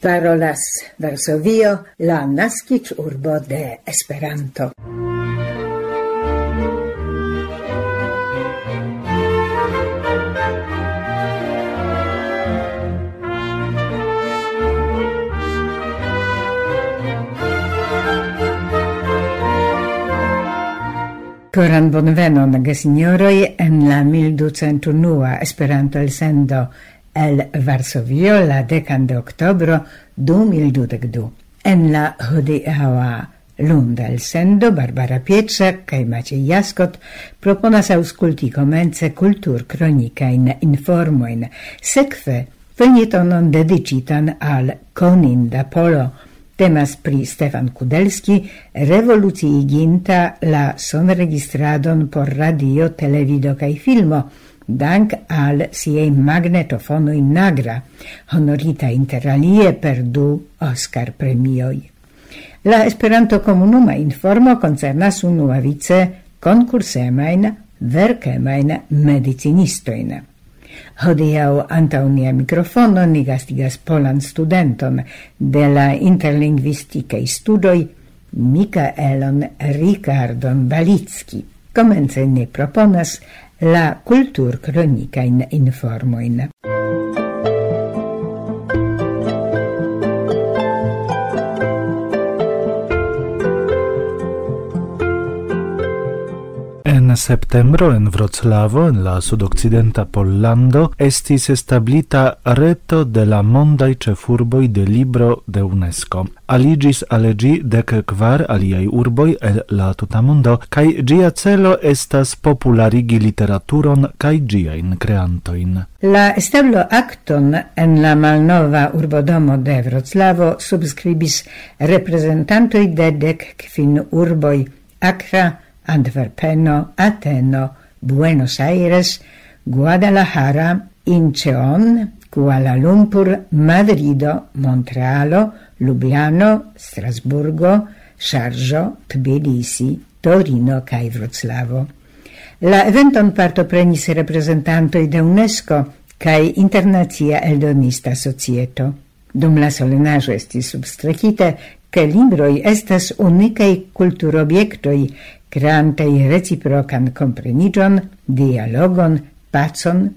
parolas Varsovio, la nascic urbo de Esperanto. Coran bonvenon, gesignoroi, en la 1201 Esperanto-elsendo el Varsovio la decan de octobro 2022. En la hodiaua lunda el sendo Barbara Pietrzak kaj Maciej Jaskot proponas aŭskulti komence kultur kronikajn informoin sekve felietonon dedicitan al Koninda Polo, temas pri Stefan Kudelski, revoluciiginta la sonregistradon por radio, televido kaj filmo, dank al siei in Nagra, honorita interalie per du Oscar premioi. La Esperanto comunuma informo concernas unua vice concursemain verkemain medicinistoin. Hodiau anta unia mikrofono ni gastigas polan studenton de la interlingvistikei studoi Mikaelon Rikardon Balicki. Komence ni proponas la kulturkronikajn informojn. en septembro en Vroclavo, en la sudoccidenta Pollando, estis establita reto de la mondai cefurboi de libro de UNESCO. Aligis al ĝi dek kvar aliaj urboi el la tuta mondo, kaj gia celo estas popularigi literaturon kaj ĝiajn creantoin. La stablo acton en la malnova urbodomo de Vroclavo subscribis representantoi de dec quin urboi Akra, Antwerpeno, Ateno, Buenos Aires, Guadalajara, Incheon, Kuala Lumpur, Madrido, Montrealo, Lubiano, Strasburgo, Sharjo, Tbilisi, Torino kaj Vroclavo. La eventon partoprenis reprezentantoj de UNESCO kaj internacia eldonista societo. Dum la solenaĵo estis substrekite, ke libroj estas unikaj kulturobjektoj creantei reciprocan comprenigion, dialogon, pacon,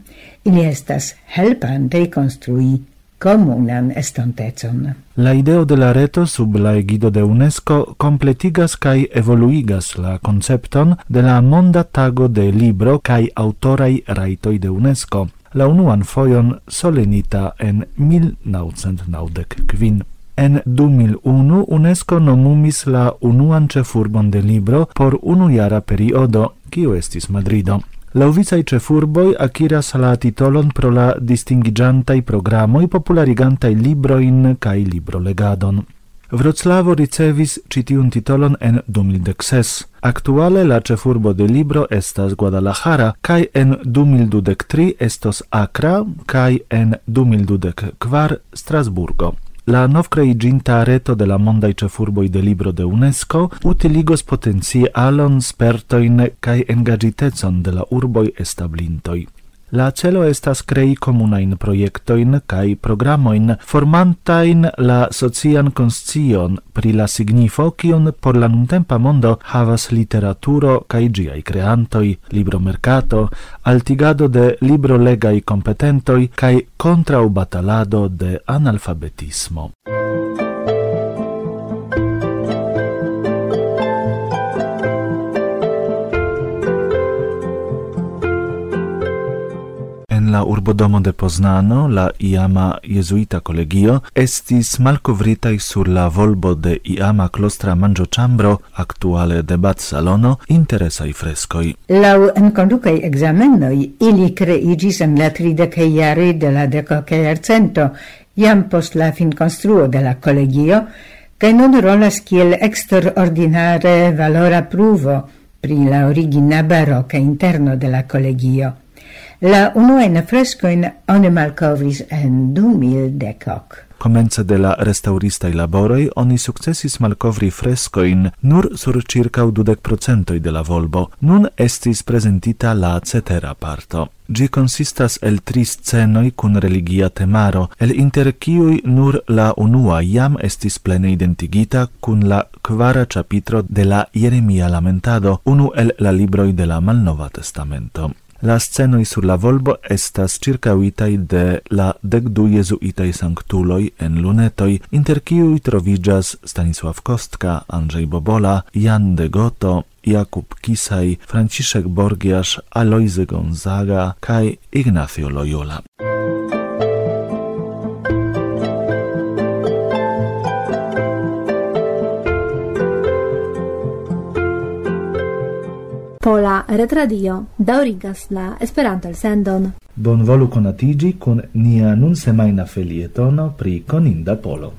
ili estas helpantei construi comunan estontecon. La ideo de la reto sub la egido de UNESCO completigas kai evoluigas la koncepton de la Monda Tago de Libro kai Autorai Raitoi de UNESCO, la unuan foion solenita en 1995. En 2001 UNESCO nomumis la unuan ĉefurbon de libro por unujara periodo, kiu estis Madrido. La ovicaj ĉefurboj akiras la titolon pro la distingiĝantaj programoj popularigantaj librojn kaj librolegadon. Wroclavo ricevis ĉi tiun titolon en 2006. Aktuale la ĉefurbo de libro estas Guadalajara kaj en 2023 estos Accra kaj en 2024 Strasburgo. La novcreiginta reto de la mondai cefurboi de libro de UNESCO utiligos potencie alon spertoin cae engagitezon de la urboi establintoi. La celo estas crei comunain proiectoin cae programoin formantain la socian conscion pri la signifo kion por la nuntempa mondo havas literaturo kaj giai creantoi, libromercato, altigado de librolegai competentoi kaj contraubatalado de analfabetismo. la urbodomo de Poznano la iama jezuita Collegio, estis malcovritai sur la volbo de iama clostra klostra manĝoĉambro, aktuale debat-salono, interesai frescoi. Lau en conducai examenoi, ili creigis en la tridekaj jaroj de la dekokaj arcento, iam post la finkonstruo de la Collegio, kaj non rolas kiel extraordinare valora pruvo pri la origina barocca interno de la Collegio. La unuena fresco in oni malcovris en 2010. Comence de la restauristaj laboroi oni successis malkovri frescoin nur sur circa 20% de la volbo. Nun estis presentita la cetera parto. Gi consistas el tri scenoi cun religia temaro, el inter ciui nur la unua iam estis plene identigita cun la quara capitro de la Jeremia lamentado, unu el la libroi de la Malnova Testamento. La scenoi sur la volbo estas circauitai de la decdu jesuitai sanctuloi en lunetoi, inter ciui trovigas Stanisław Kostka, Andrzej Bobola, Jan de Goto, Jakub Kisaj, Franciszek Borgiasz, Alojzy Gonzaga kaj Ignacio Loyola. Retradio daurigas la Esperanto-elsendon. Bonvolu konatiĝi kun nia nun semajna felietono pri koninda polo.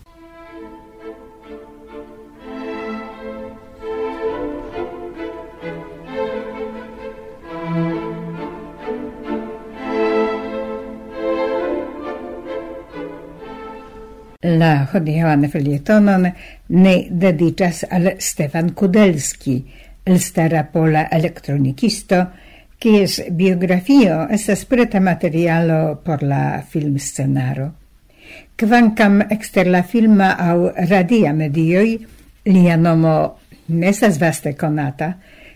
La hodiaŭan felietonon ne dediĉas al Stefan Kudelski, elstara pola elektronikisto, kies biografio estas preta materialo por la filmscenaro. Kvankam ekster la filma aŭ radia medioj lia nomo ne estas vaste konata,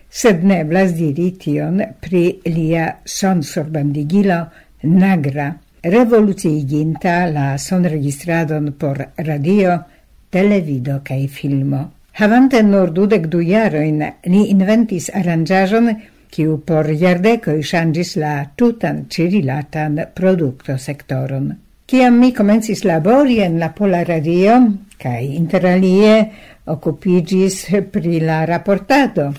sed ne eblas diri tion pri lia sonsorbandigilo Nagra, revoluciiginta la sonregistradon por radio, televido kaj filmo. Havante nur dudek du jarojn, li inventis aranĝaĵon, kiu por jardekoj ŝanĝis la tutan ĉirilatan produktosektoron. Kiam mi komencis labori en la Pola Radio, kaj interalie okupiĝis pri la raportado,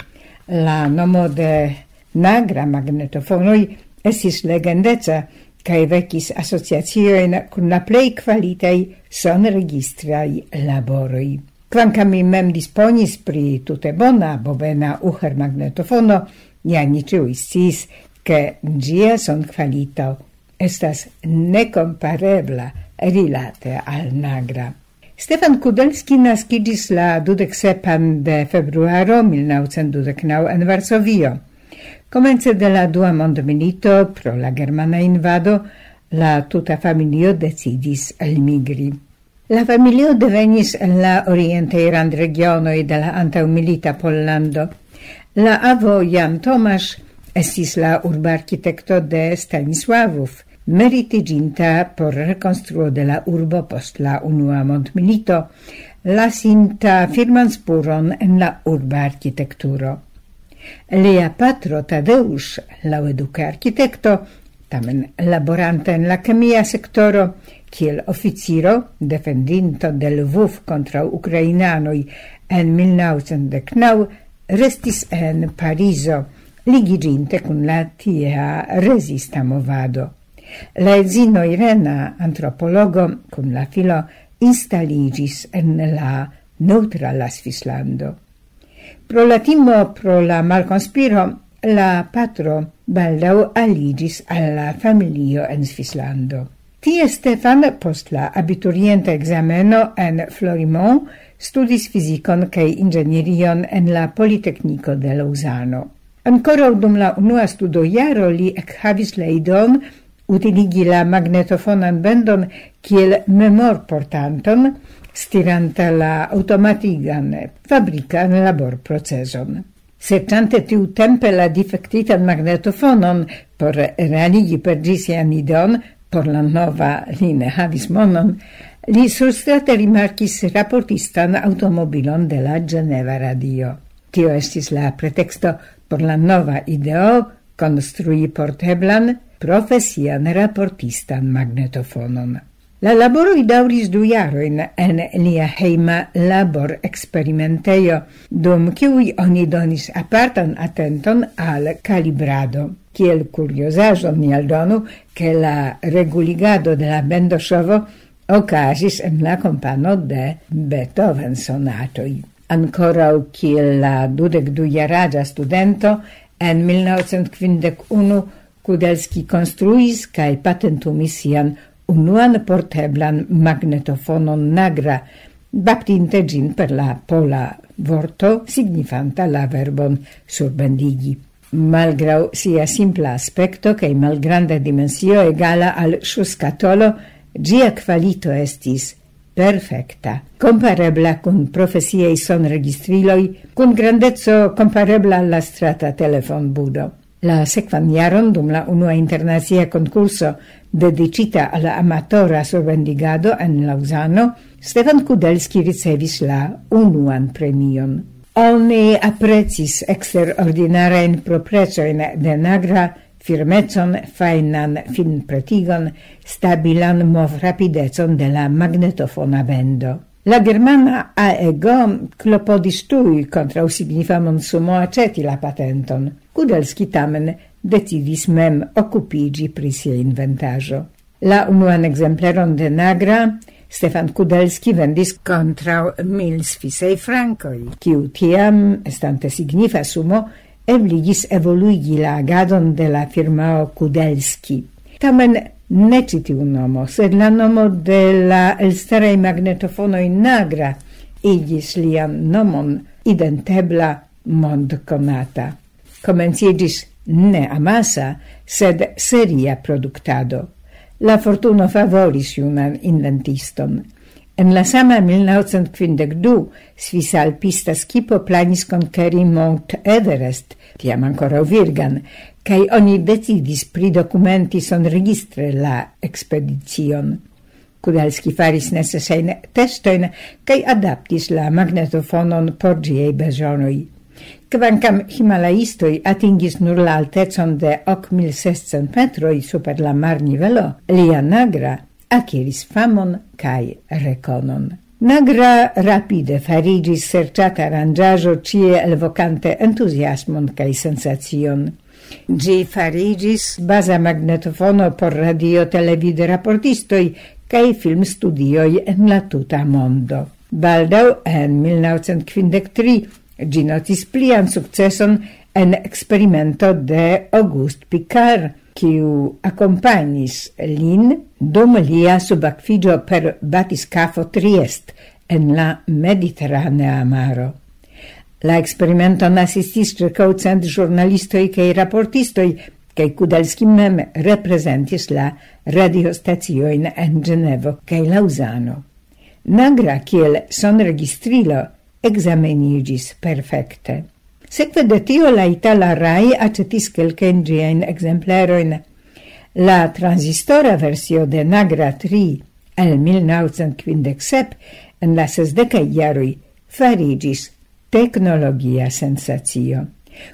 la nomo de Nagra magnetofonoj estis legendeca kaj vekis asociaciojn kun la plej kvalitaj sonregistraj laboroj. Kvankam mi mem disponis pri tute bona bobena uher magnetofono, ja niciu istis, sciis, che gia son qualito estas necomparebla rilate al nagra. Stefan Kudelski naskidis la 27 de februaro 1929 en Varsovio. Komence de la dua mondmilito pro la germana invado la tuta familio decidis elmigri. La familio devenis en la oriente orientaj randregionoj de la antaŭmilita Pollando. La avo Jan Tomasz estis la urba architekto de Stanisławów, meritiginta por rekonstruo de la urbo post la unua mondmilito, lasinta firman spuron en la urba architekturo. Lia patro Tadeusz, la eduka arkitekto, tamen laboranta en la chemia sectoro kiel oficiro defendinto de Lvov contra ukrainanoj en 1909 restis en Parizo ligiginte cun la tia resista movado. La edzino Irena, antropologo, cun la filo installigis en la neutra la Svislando. Pro la timo, pro la malconspiro, la patro baldau aligis alla familio en Svislando. Tie Stefan post la abiturienta exameno en Florimont studis fizikon kaj ingenierion en la Politecnico de Lausanne. Ancora dum la unua studojaro li ekhavis la idon utiligi la magnetofonan bendon kiel memorportanton, stiranta la automatigan fabrikan laborprocezon. Serĉante tiutempe la difektitan magnetofonon por realigi per ĝi sian ideon, por la nova li ne havis monon, li surstrate rimarkis raportistan automobilon de la Geneva Radio. Tio estis la pretexto por la nova ideo konstrui porteblan profesian raportistan magnetofonon. La laboro i dauris du jaroin en lia heima labor experimenteio, dum kiui oni donis apartan atenton al calibrado. Kiel kuriozaĵon ni aldonu, che la reguligado de la bendoŝovo ocasis en la compano de Beethoven sonatoi. Ancora u kiel la dudek du jaraja studento en 1951 Kudelski konstruis kaj patentumis sian unuan porteblan magnetofonon nagra, baptinte gin per la pola vorto signifanta la verbon surbendigi. Malgrau sia simpla aspecto cae malgranda dimensio egala al shuscatolo, gia qualito estis perfecta, comparebla cun profesiei son registriloi, cun grandezzo comparebla alla strata telefon budo. La sekvan jaron dum la unua internacia concurso dedicita alla amatora survendigado en Lausano, Stefan Kudelski ricevis la unuan premion. Oni aprecis exterordinaren proprecojn de Nagra firmecon, fajnan finpretigon, stabilan mov rapidecon de la magnetofona bendo. La Germana AEGO klopodis tui kontraŭ signifamon sumo aceti la patenton. Kudelski tamen decidis mem occupigi pri sia inventajo. La unuan exempleron de Nagra Stefan Kudelski vendis contra mil sfisei francoi, kiu tiam, estante signifa sumo, ebligis evoluigi la agadon de la firmao Kudelski. Tamen ne citiu nomo, sed la nomo de la elsteraj magnetofonoi Nagra igis lian nomon identebla mondkonata. Komenciĝis ne amasa, sed seria productado. La fortuno favoris junan inventiston. En la sama 1952 svisa alpista skipo planis conceri Mount Everest, tiam ancora virgan, cae oni decidis son registre la expedition. Kudalski faris necessain testoin, cae adaptis la magnetofonon por giei bezonoj. Kvankam himalaistoj atingis nur la altecon de 8600 metroj super la marnivelo, lia Nagra akiris famon kaj rekonon. Nagra rapide farigis serĉata aranĝaĵo ĉie elvokante entuziasmon kaj sensacion. Ĝi farigis baza magnetofono por radio televide raportistoj kaj filmstudioj en la tuta mondo. Baldau en 1953 Gi notis plian successon en experimento de Auguste Picard, quiu accompagnis lin dum lia subacfigio per batiscafo Triest en la Mediterranea maro. La experimento assistis circau cent giornalistoi cae raportistoi, cae Kudelski mem representis la radiostazioin en Genevo cae Lausano. Nagra kiel son registrilo examenigis perfecte. Sekve de tio la Itala RAI acetis quelcen gien exempleroin. La transistora versio de Nagra 3 el 1957 en la sesdeca iarui farigis tecnologia sensatio.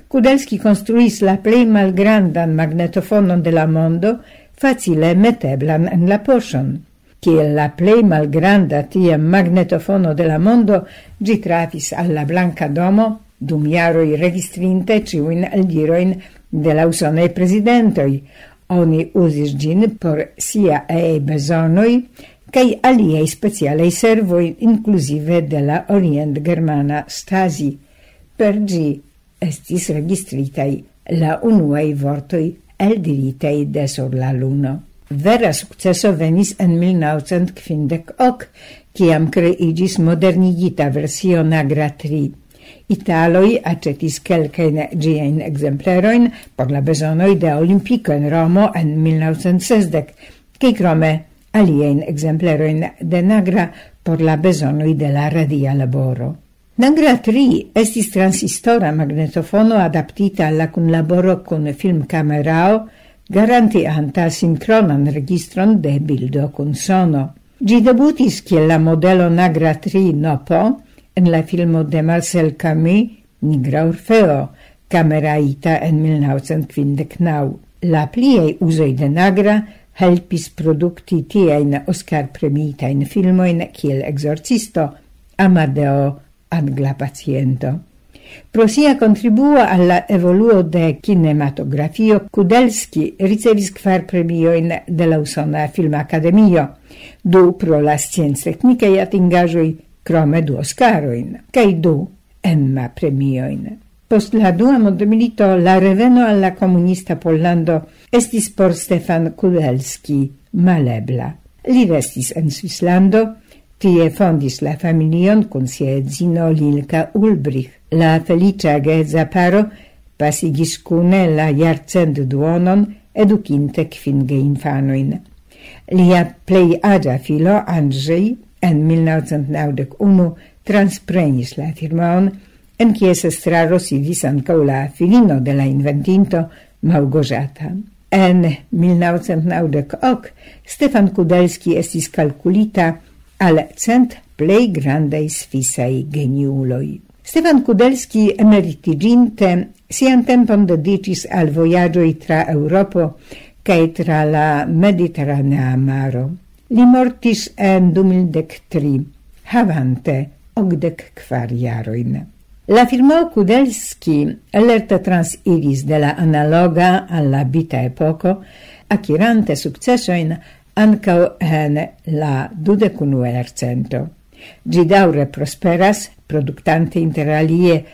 Kudelski construis la plei malgrandan magnetofonon de la mondo, facile meteblan en la poshon kiel la plei malgranda tia magnetofono de la mondo, gi trafis alla Blanca Domo dum i registrinte ciuin aldirojn de la usone presidentoi. Oni usis gin por siaaj bezonoj kaj aliaj specialaj servoi, inclusive de la orient-germana stasi. Per gi estis registritaj la unuei vortoi el eldiritaj de sur la luno. Vera successo venis en 1958, ciam creigis modernigita versio Nagra 3. Italoi acetis quelcaen gien exempleroin por la besonoi de Olimpico en Romo en 1960, che crome alien exempleroin de Nagra por la besonoi de la radia laboro. Nagra 3 estis transistora magnetofono adaptita alla cun laboro con film camerao, garantianta sincronan registron de bildo con sono. Gi debutis kiel la modelo Nagra 3 Nopo en la filmo de Marcel Camus Nigra Orfeo, cameraita en 1959. La pliei usoi de Nagra helpis producti tiein Oscar premitain filmoin kiel Exorcisto, Amadeo, Angla Paciento. Pro sia contribuo alla evoluo de kinematografio, Kudelski ricevis kvar premioin de la Usona Film Academio, du pro la science-technicaj atingaĵoj, krome du Oscaroin, cae du Emma premioin. Post la dua mondmilito la reveno alla comunista Pollando estis por Stefan Kudelski malebla. Li restis en Svislando, tie fondis la familion con sia edzino Lilka Ulbrich. La felicia geza paro pasigis cune la jarcent duonon educinte kvinge infanoin. Lia plei agia filo, Andrzej, en 1991 transprenis la firmaon, en kies estraro sidis ancau la filino de la inventinto Małgorzata. En 1998 Stefan Kudelski estis calculita al cent plei grandei svisai geniuloi. Stefan Kudelski emeritiginte sian tempon dedicis al voyagioi tra Europo cae tra la Mediterranea maro. Li mortis en 2003, havante ogdec quar jaroin. La firmao Kudelski lerte transiris de la analoga alla vita epoco, acquirante successoin ancao en la dudecunue ercento. Gi daure prosperas productante interalie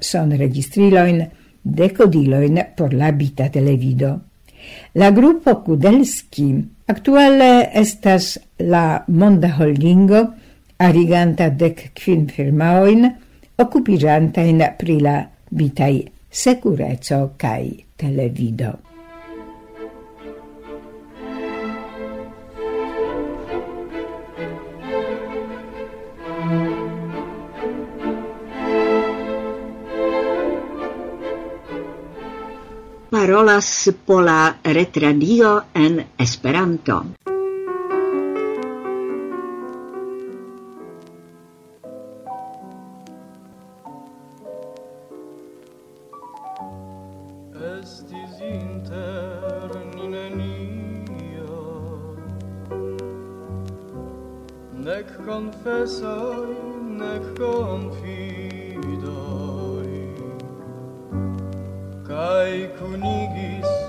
son registriloin decodiloin por la bita televido. La gruppo Kudelski actuale estas la monda holdingo ariganta dec quin firmaoin, occupiranta in aprila vitai bitai secureco cae televido. parolas Pola Retradio en Esperanto. Estis Nec confesoi, nec kunigis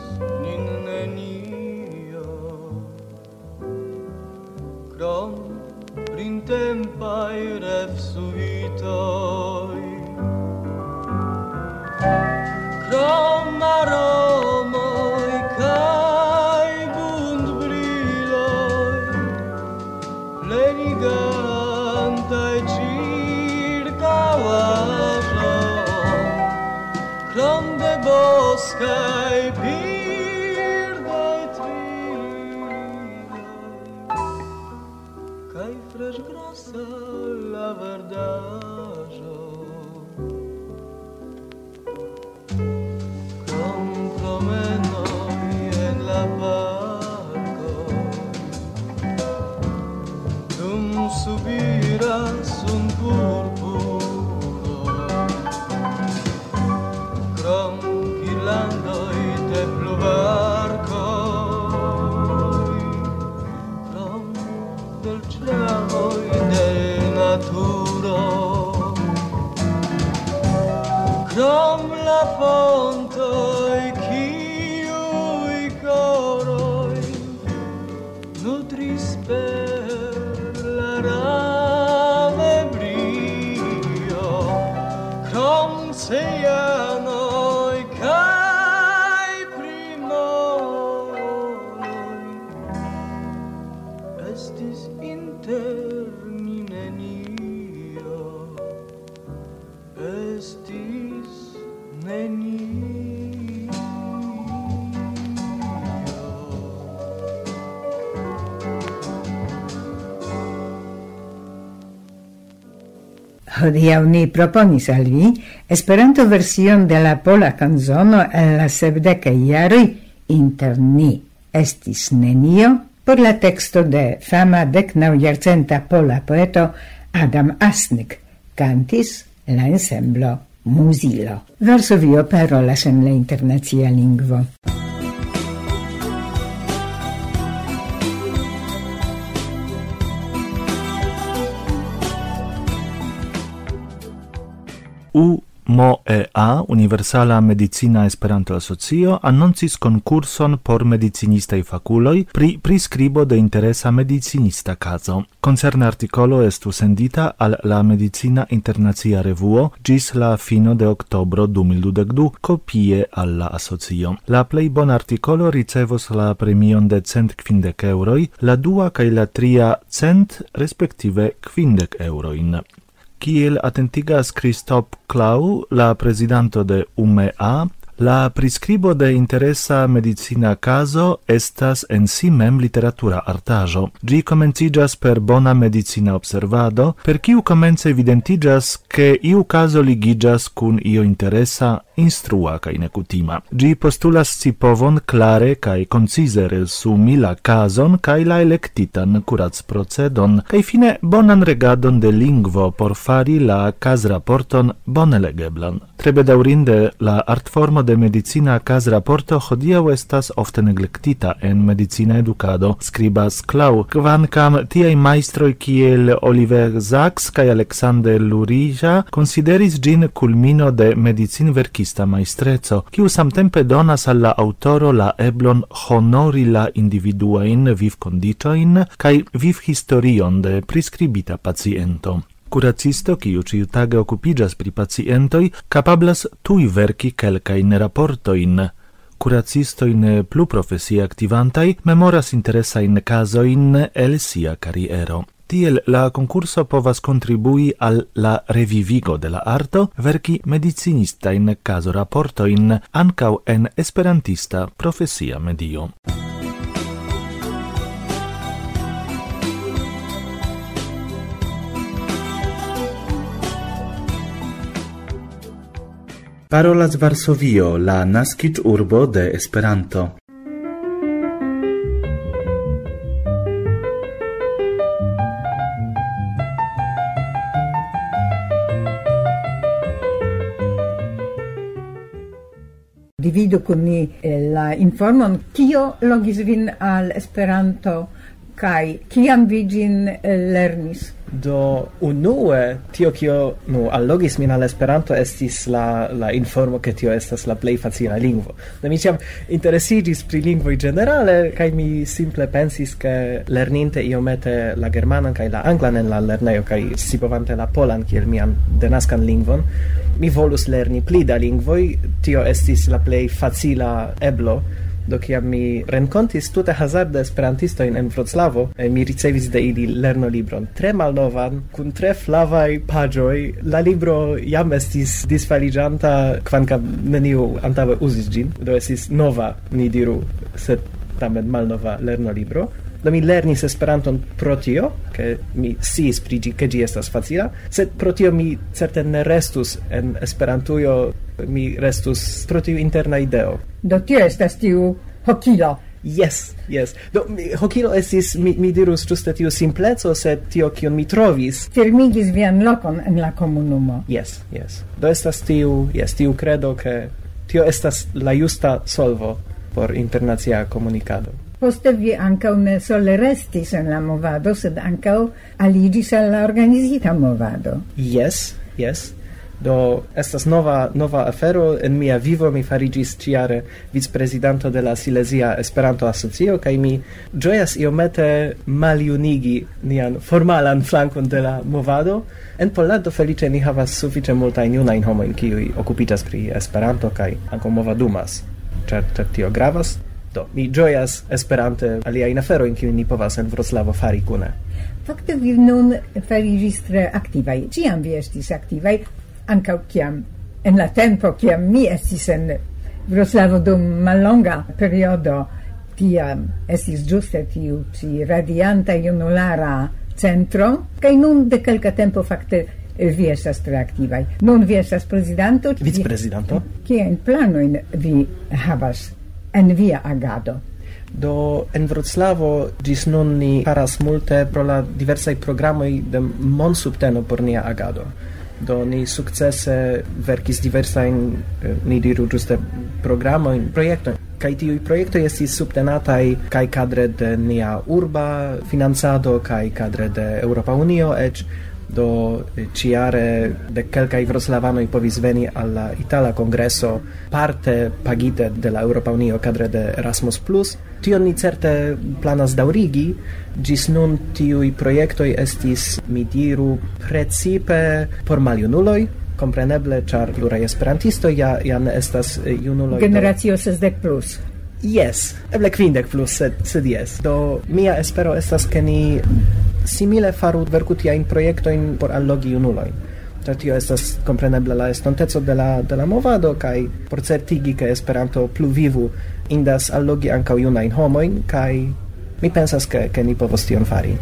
cai fresgrasa la verdade. Oh! Hodiaŭ ni proponis al vi Esperanto-version de la pola kanzono el la sepdekaj jaroj inter ni estis nenio por la teksto de fama deknaŭjarcenta pola poeto Adam Asnik cantis la ensemblo Musilo. vi operolas en la internacia lingvo. U MOEA, Universala Medicina Esperanto Asocio, annoncis concurson por medicinistaj fakuloj pri priskribo de interesa medicinista caso. Concerna articolo estu sendita al la Medicina Internazia Revuo gis la fino de oktobro 2022 copie al la asocio. La plei bon articolo ricevos la premion de cent quindec euroi, la dua kaj la tria cent, respektive quindec euroin kiel atentigas Christoph Clau, la presidanto de UMEA, la prescribo de interesa medicina caso estas en si mem literatura artajo. Gi comencigas per bona medicina observado, per kiu comence evidentigas che iu caso ligigas cun io interesa instrua kaj nekutima. Ĝi postulas scipovon klare kaj koncize resumi la kazon kaj la elektitan kuracprocedon kaj fine bonan regadon de lingvo por fari la kazraporton bone legeblan. Tre bedaŭrinde la artformo de medicina kazraporto hodiaŭ estas ofte neglektita en medicina edukado, skribas Klau, kvankam tiaj majstroj kiel Oliver Sacks kaj Alexander Lurija konsideris ĝin kulmino de medicin artista maestrezzo, kiu samtempe donas alla autoro la eblon honori la individuain viv condicioin cae viv historion de prescribita paciento. Curacisto, kiu tage occupigas pri pacientoi, capablas tui verci quelcain raportoin, curacistoi plu profesie activantai memoras interesa in caso in el sia carriero. Tiel la concurso povas contribui al la revivigo de la arto verki medicinista in caso rapporto in ancau en esperantista profesia medio. Parolas Varsovio, la naskit urbo de Esperanto. vidu con ni eh, la informon kio logis vin al Esperanto kai kiam vi ĝin eh, lernis? Do unue tio kio nu allogis min al Esperanto estis la la informo ke tio estas la plej facila lingvo. Do mi ĉiam interesiĝis pri lingvoj ĝenerale kaj mi simple pensis ke lerninte iomete la germanan kaj la anglan en la lernejo kaj scipovante la polan kiel mian denaskan lingvon, mi volus lerni pli da lingvoj, tio estis la plej facila eblo Do kiam mi renkontis tute hazarda esperantistojn en Vroclavo, mi ricevis de ili lernolibron, tre malnovan, kun tre flavaj paĝoj. La libro jam estis disfaliĝanta, kvankam neniu antaŭe uzis ĝin, do estis nova, ni diru, sed tamen malnova lernolibro. Do mi lernis Esperanton pro tio, ke mi sciis pri ĝi, ke ĝi estas facila, sed pro tio mi certe ne restus en Esperantujo mi restus pro tiu interna ideo. Do tio estas tiu hokilo. Yes, yes. Do mi, hokilo estis mi, mi dirus ĝuste tiu simpleco, sed tio kion mi trovis Firmigis vian lokon en la komunumo. Yes, yes. Do estas tiu, yes, tiu credo ke tio estas la justa solvo por internacia komunikado. Poste vi ankaŭ ne sole restis en la movado, sed ankaŭ aliĝis al la organizita movado. Yes, yes. Do estas nova nova afero en mia vivo mi farigis tiare vicprezidanto de la Silesia Esperanto Asocio kaj mi ĝojas iomete maljunigi nian formalan flankon de la movado. En Pollando felice ni havas sufiĉe multajn junajn homojn kiuj okupiĝas pri Esperanto kaj ankaŭ movadumas. Ĉar ĉar tio gravas. Do, mi ĝojas Esperante aliajn aferojn kiujn ni povas en Wroclavo fari kune. Fakte vi nun farigis tre aktivaj. Ciam vi estis aktivaj ankaŭ ciam, en la tempo kiam mi estis en Vroclavo dum mallonga periodo tiam estis giuste tiu ci radianta junulara centro kaj nun de kelka tempo fakte eh, vi estas tre aktivaj. Nun vi estas prezidanto, in plano in vi havas en via agado? do en Wroclavo gis nun ni paras multe pro la diversaj programoj de monsubteno por nia agado do ni sukcese verkis diversajn eh, ni diru juste programo in projektojn kai tiu projektoj estis subtenata kai kadre de nia urba financado kai kadre de Europa Unio eĉ do eh, ciare de kelkaj wroclavanoj povis veni alla itala kongreso parte pagite de la Europa Unio cadre de Erasmus Plus. Tion ni certe planas daurigi gis nun tiui projektoj estis mi diru precipe por maliunuloi, compreneble, char plurai esperantistoj ja ja ne estas eh, junuloj generacio 60 plus. Yes, eble quindec plus, sed, sed yes. Do, mia espero estas, che ni simile faru verkutia in projekto in por allogi junulojn. Ĉar tio estas komprenebla la estonteco de la de la movado kaj por certigi ke Esperanto pluvivu indas allogi ankaŭ junajn homojn kaj mi pensas ke ke ni povos tion fari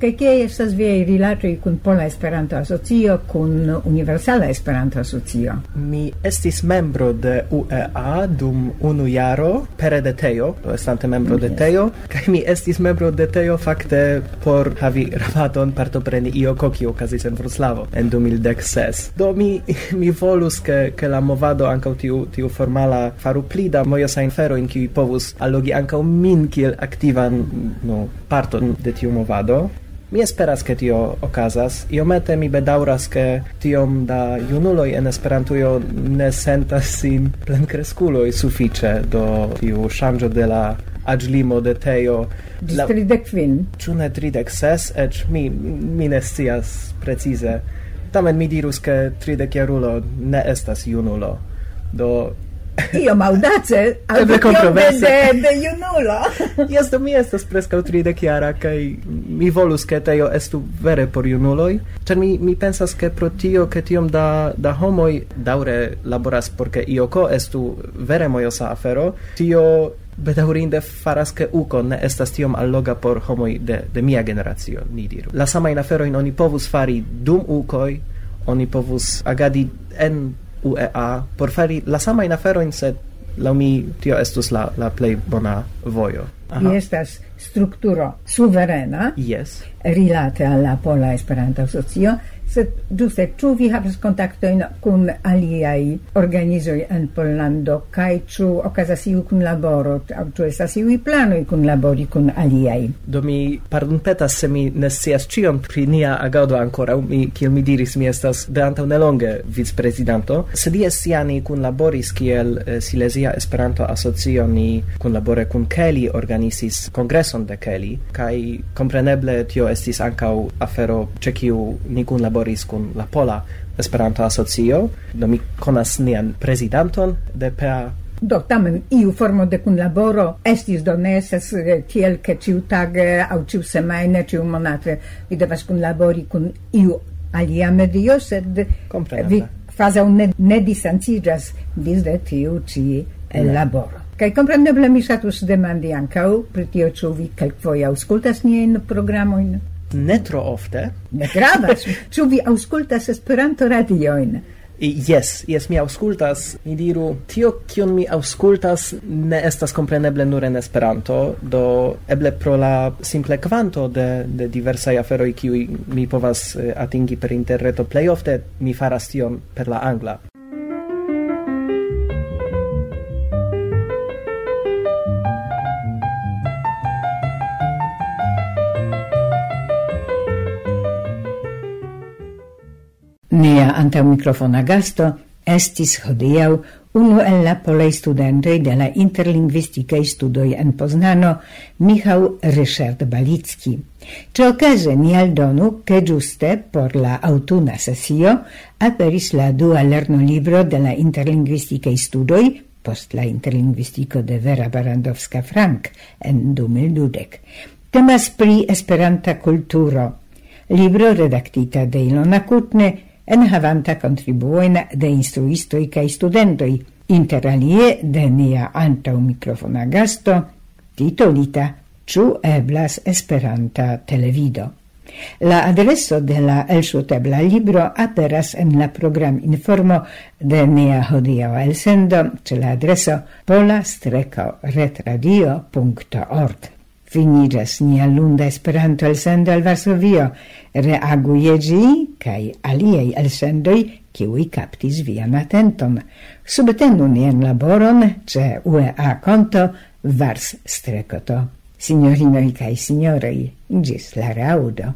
kaj kie estas viaj rilatoj kun Pola Esperanto Asocio, kun Universala Esperanto Asocio? Mi estis membro de UEA dum unu jaro pere de Teo, do estante membro de Teo, kaj mi estis membro de Teo fakte por havi rabaton partopreni io koki okazis en Wroclavo en 2016. Do mi mi volus ke ke la movado ankaŭ tiu tiu formala faru pli da moja infero in kiu povus allogi ankaŭ min kiel aktivan no parton de tiu movado Mi esperas ke tio okazas. Iomete mi bedaŭras ke tiom da junuloj en Esperantujo ne sentas sin plenkreskuloj sufiĉe do tiu ŝanĝo de la aĝlimo de Teo. Ĝis la... tridek kvin. Ĉu ne tridek ses? Eĉ mi, mi ne scias precize. Tamen mi dirus, ke tridek jarulo ne estas junulo. Do io maudace al de, de junulo. Jes, do mi estas preskaŭ tridek chiara kai mi volus ke tio estu vere por junuloj, ĉar mi mi pensas ke pro tio ke tiom da da homoj daŭre laboras por ke ioko estu vere mojosa afero, tio bedaurinde faras ke uko ne estas tiom alloga por homoj de de mia generacio, ni diru. La sama in afero in oni povus fari dum ukoj, oni povus agadi en UEA por fari la sama in afero in sed la mi tio estus la la play bona vojo. Aha. Estas strukturo suverena. Yes. Rilate alla Pola Esperanto Asocio Sed giuste, ĉu vi havas kontaktojn kun aliaj organizoj en Pollando? Kaj ĉu okazas iu kunlaboro? Aŭ ĉu estas iuj planoj kunlabori kun aliaj? Do mi pardonpetas se mi ne scias ĉion pri nia agado ankoraŭ. Mi kiel mi diris mi estas de antaŭ nelonge vicprezidanto, sed jes ja ni kunlaboris kiel eh, Silesia Esperanto Asocio ni kunlabore kun Kelly organizis kongreson de Kelly. Kaj kompreneble tio estis ankaŭ afero ĉe kiu ni kunlaboris laboris kun la Pola Esperanto Asocio, do mi konas nian prezidanton de PA do tamen iu formo de kunlaboro estis do ne estas eh, tiel ke ciu tage aŭ ĉiu semajne ĉiu monate vi devas kunlabori kun iu alia medio sed vi kvazaŭ ne, ne distanciĝas disde tiu ĉi laboro. Kaj kompreneble mi ŝatus demandi ankaŭ pri tio, ĉu vi kelkfoje aŭskultas niajn programojn? ne tro ofte. Ne gravas. Ĉu vi aŭskultas Esperanto-radioin? Yes, yes, mi auscultas, mi diru, tio kion mi auscultas ne estas compreneble nur en Esperanto, do eble pro la simple kvanto de, de diversaj aferoj kiuj mi povas eh, atingi per interreto plei ofte mi faras tion per la angla. la antaŭmikrofona gasto estis hodiaŭ unu el la polaj studentoj de la interlingvistikaj studoj en Poznano, Michał Ryszard Balicki. Czy okaze ni aldonu, ke giuste por la autuna sesio aperis la dua lernolibro de la interlingvistikaj studoj post la interlingvistiko de Vera Barandowska-Frank en 2012. Temas pri Esperanta kulturo, libro redaktita de Ilona Kutne, enhavanta contribuojn de instruistoj kaj studentoj, interalie de nia antaŭ microfona gasto titolita Ĉu eblas Esperanta televido. La adreso de la elsutebla libro aperas en la program informo de nia hodiaŭa elsendo ce la adreso pola-retradio.org finiĝas nia lunda Esperanto elsendo al Varsovio. Reaguie ĝi kaj aliaj elsendoj, kiuj kaptis vian atenton. Subtenu nian laboron ĉe UEA konto Vars Strekoto. Signorinoj kaj signorei, ĝis la raŭdo.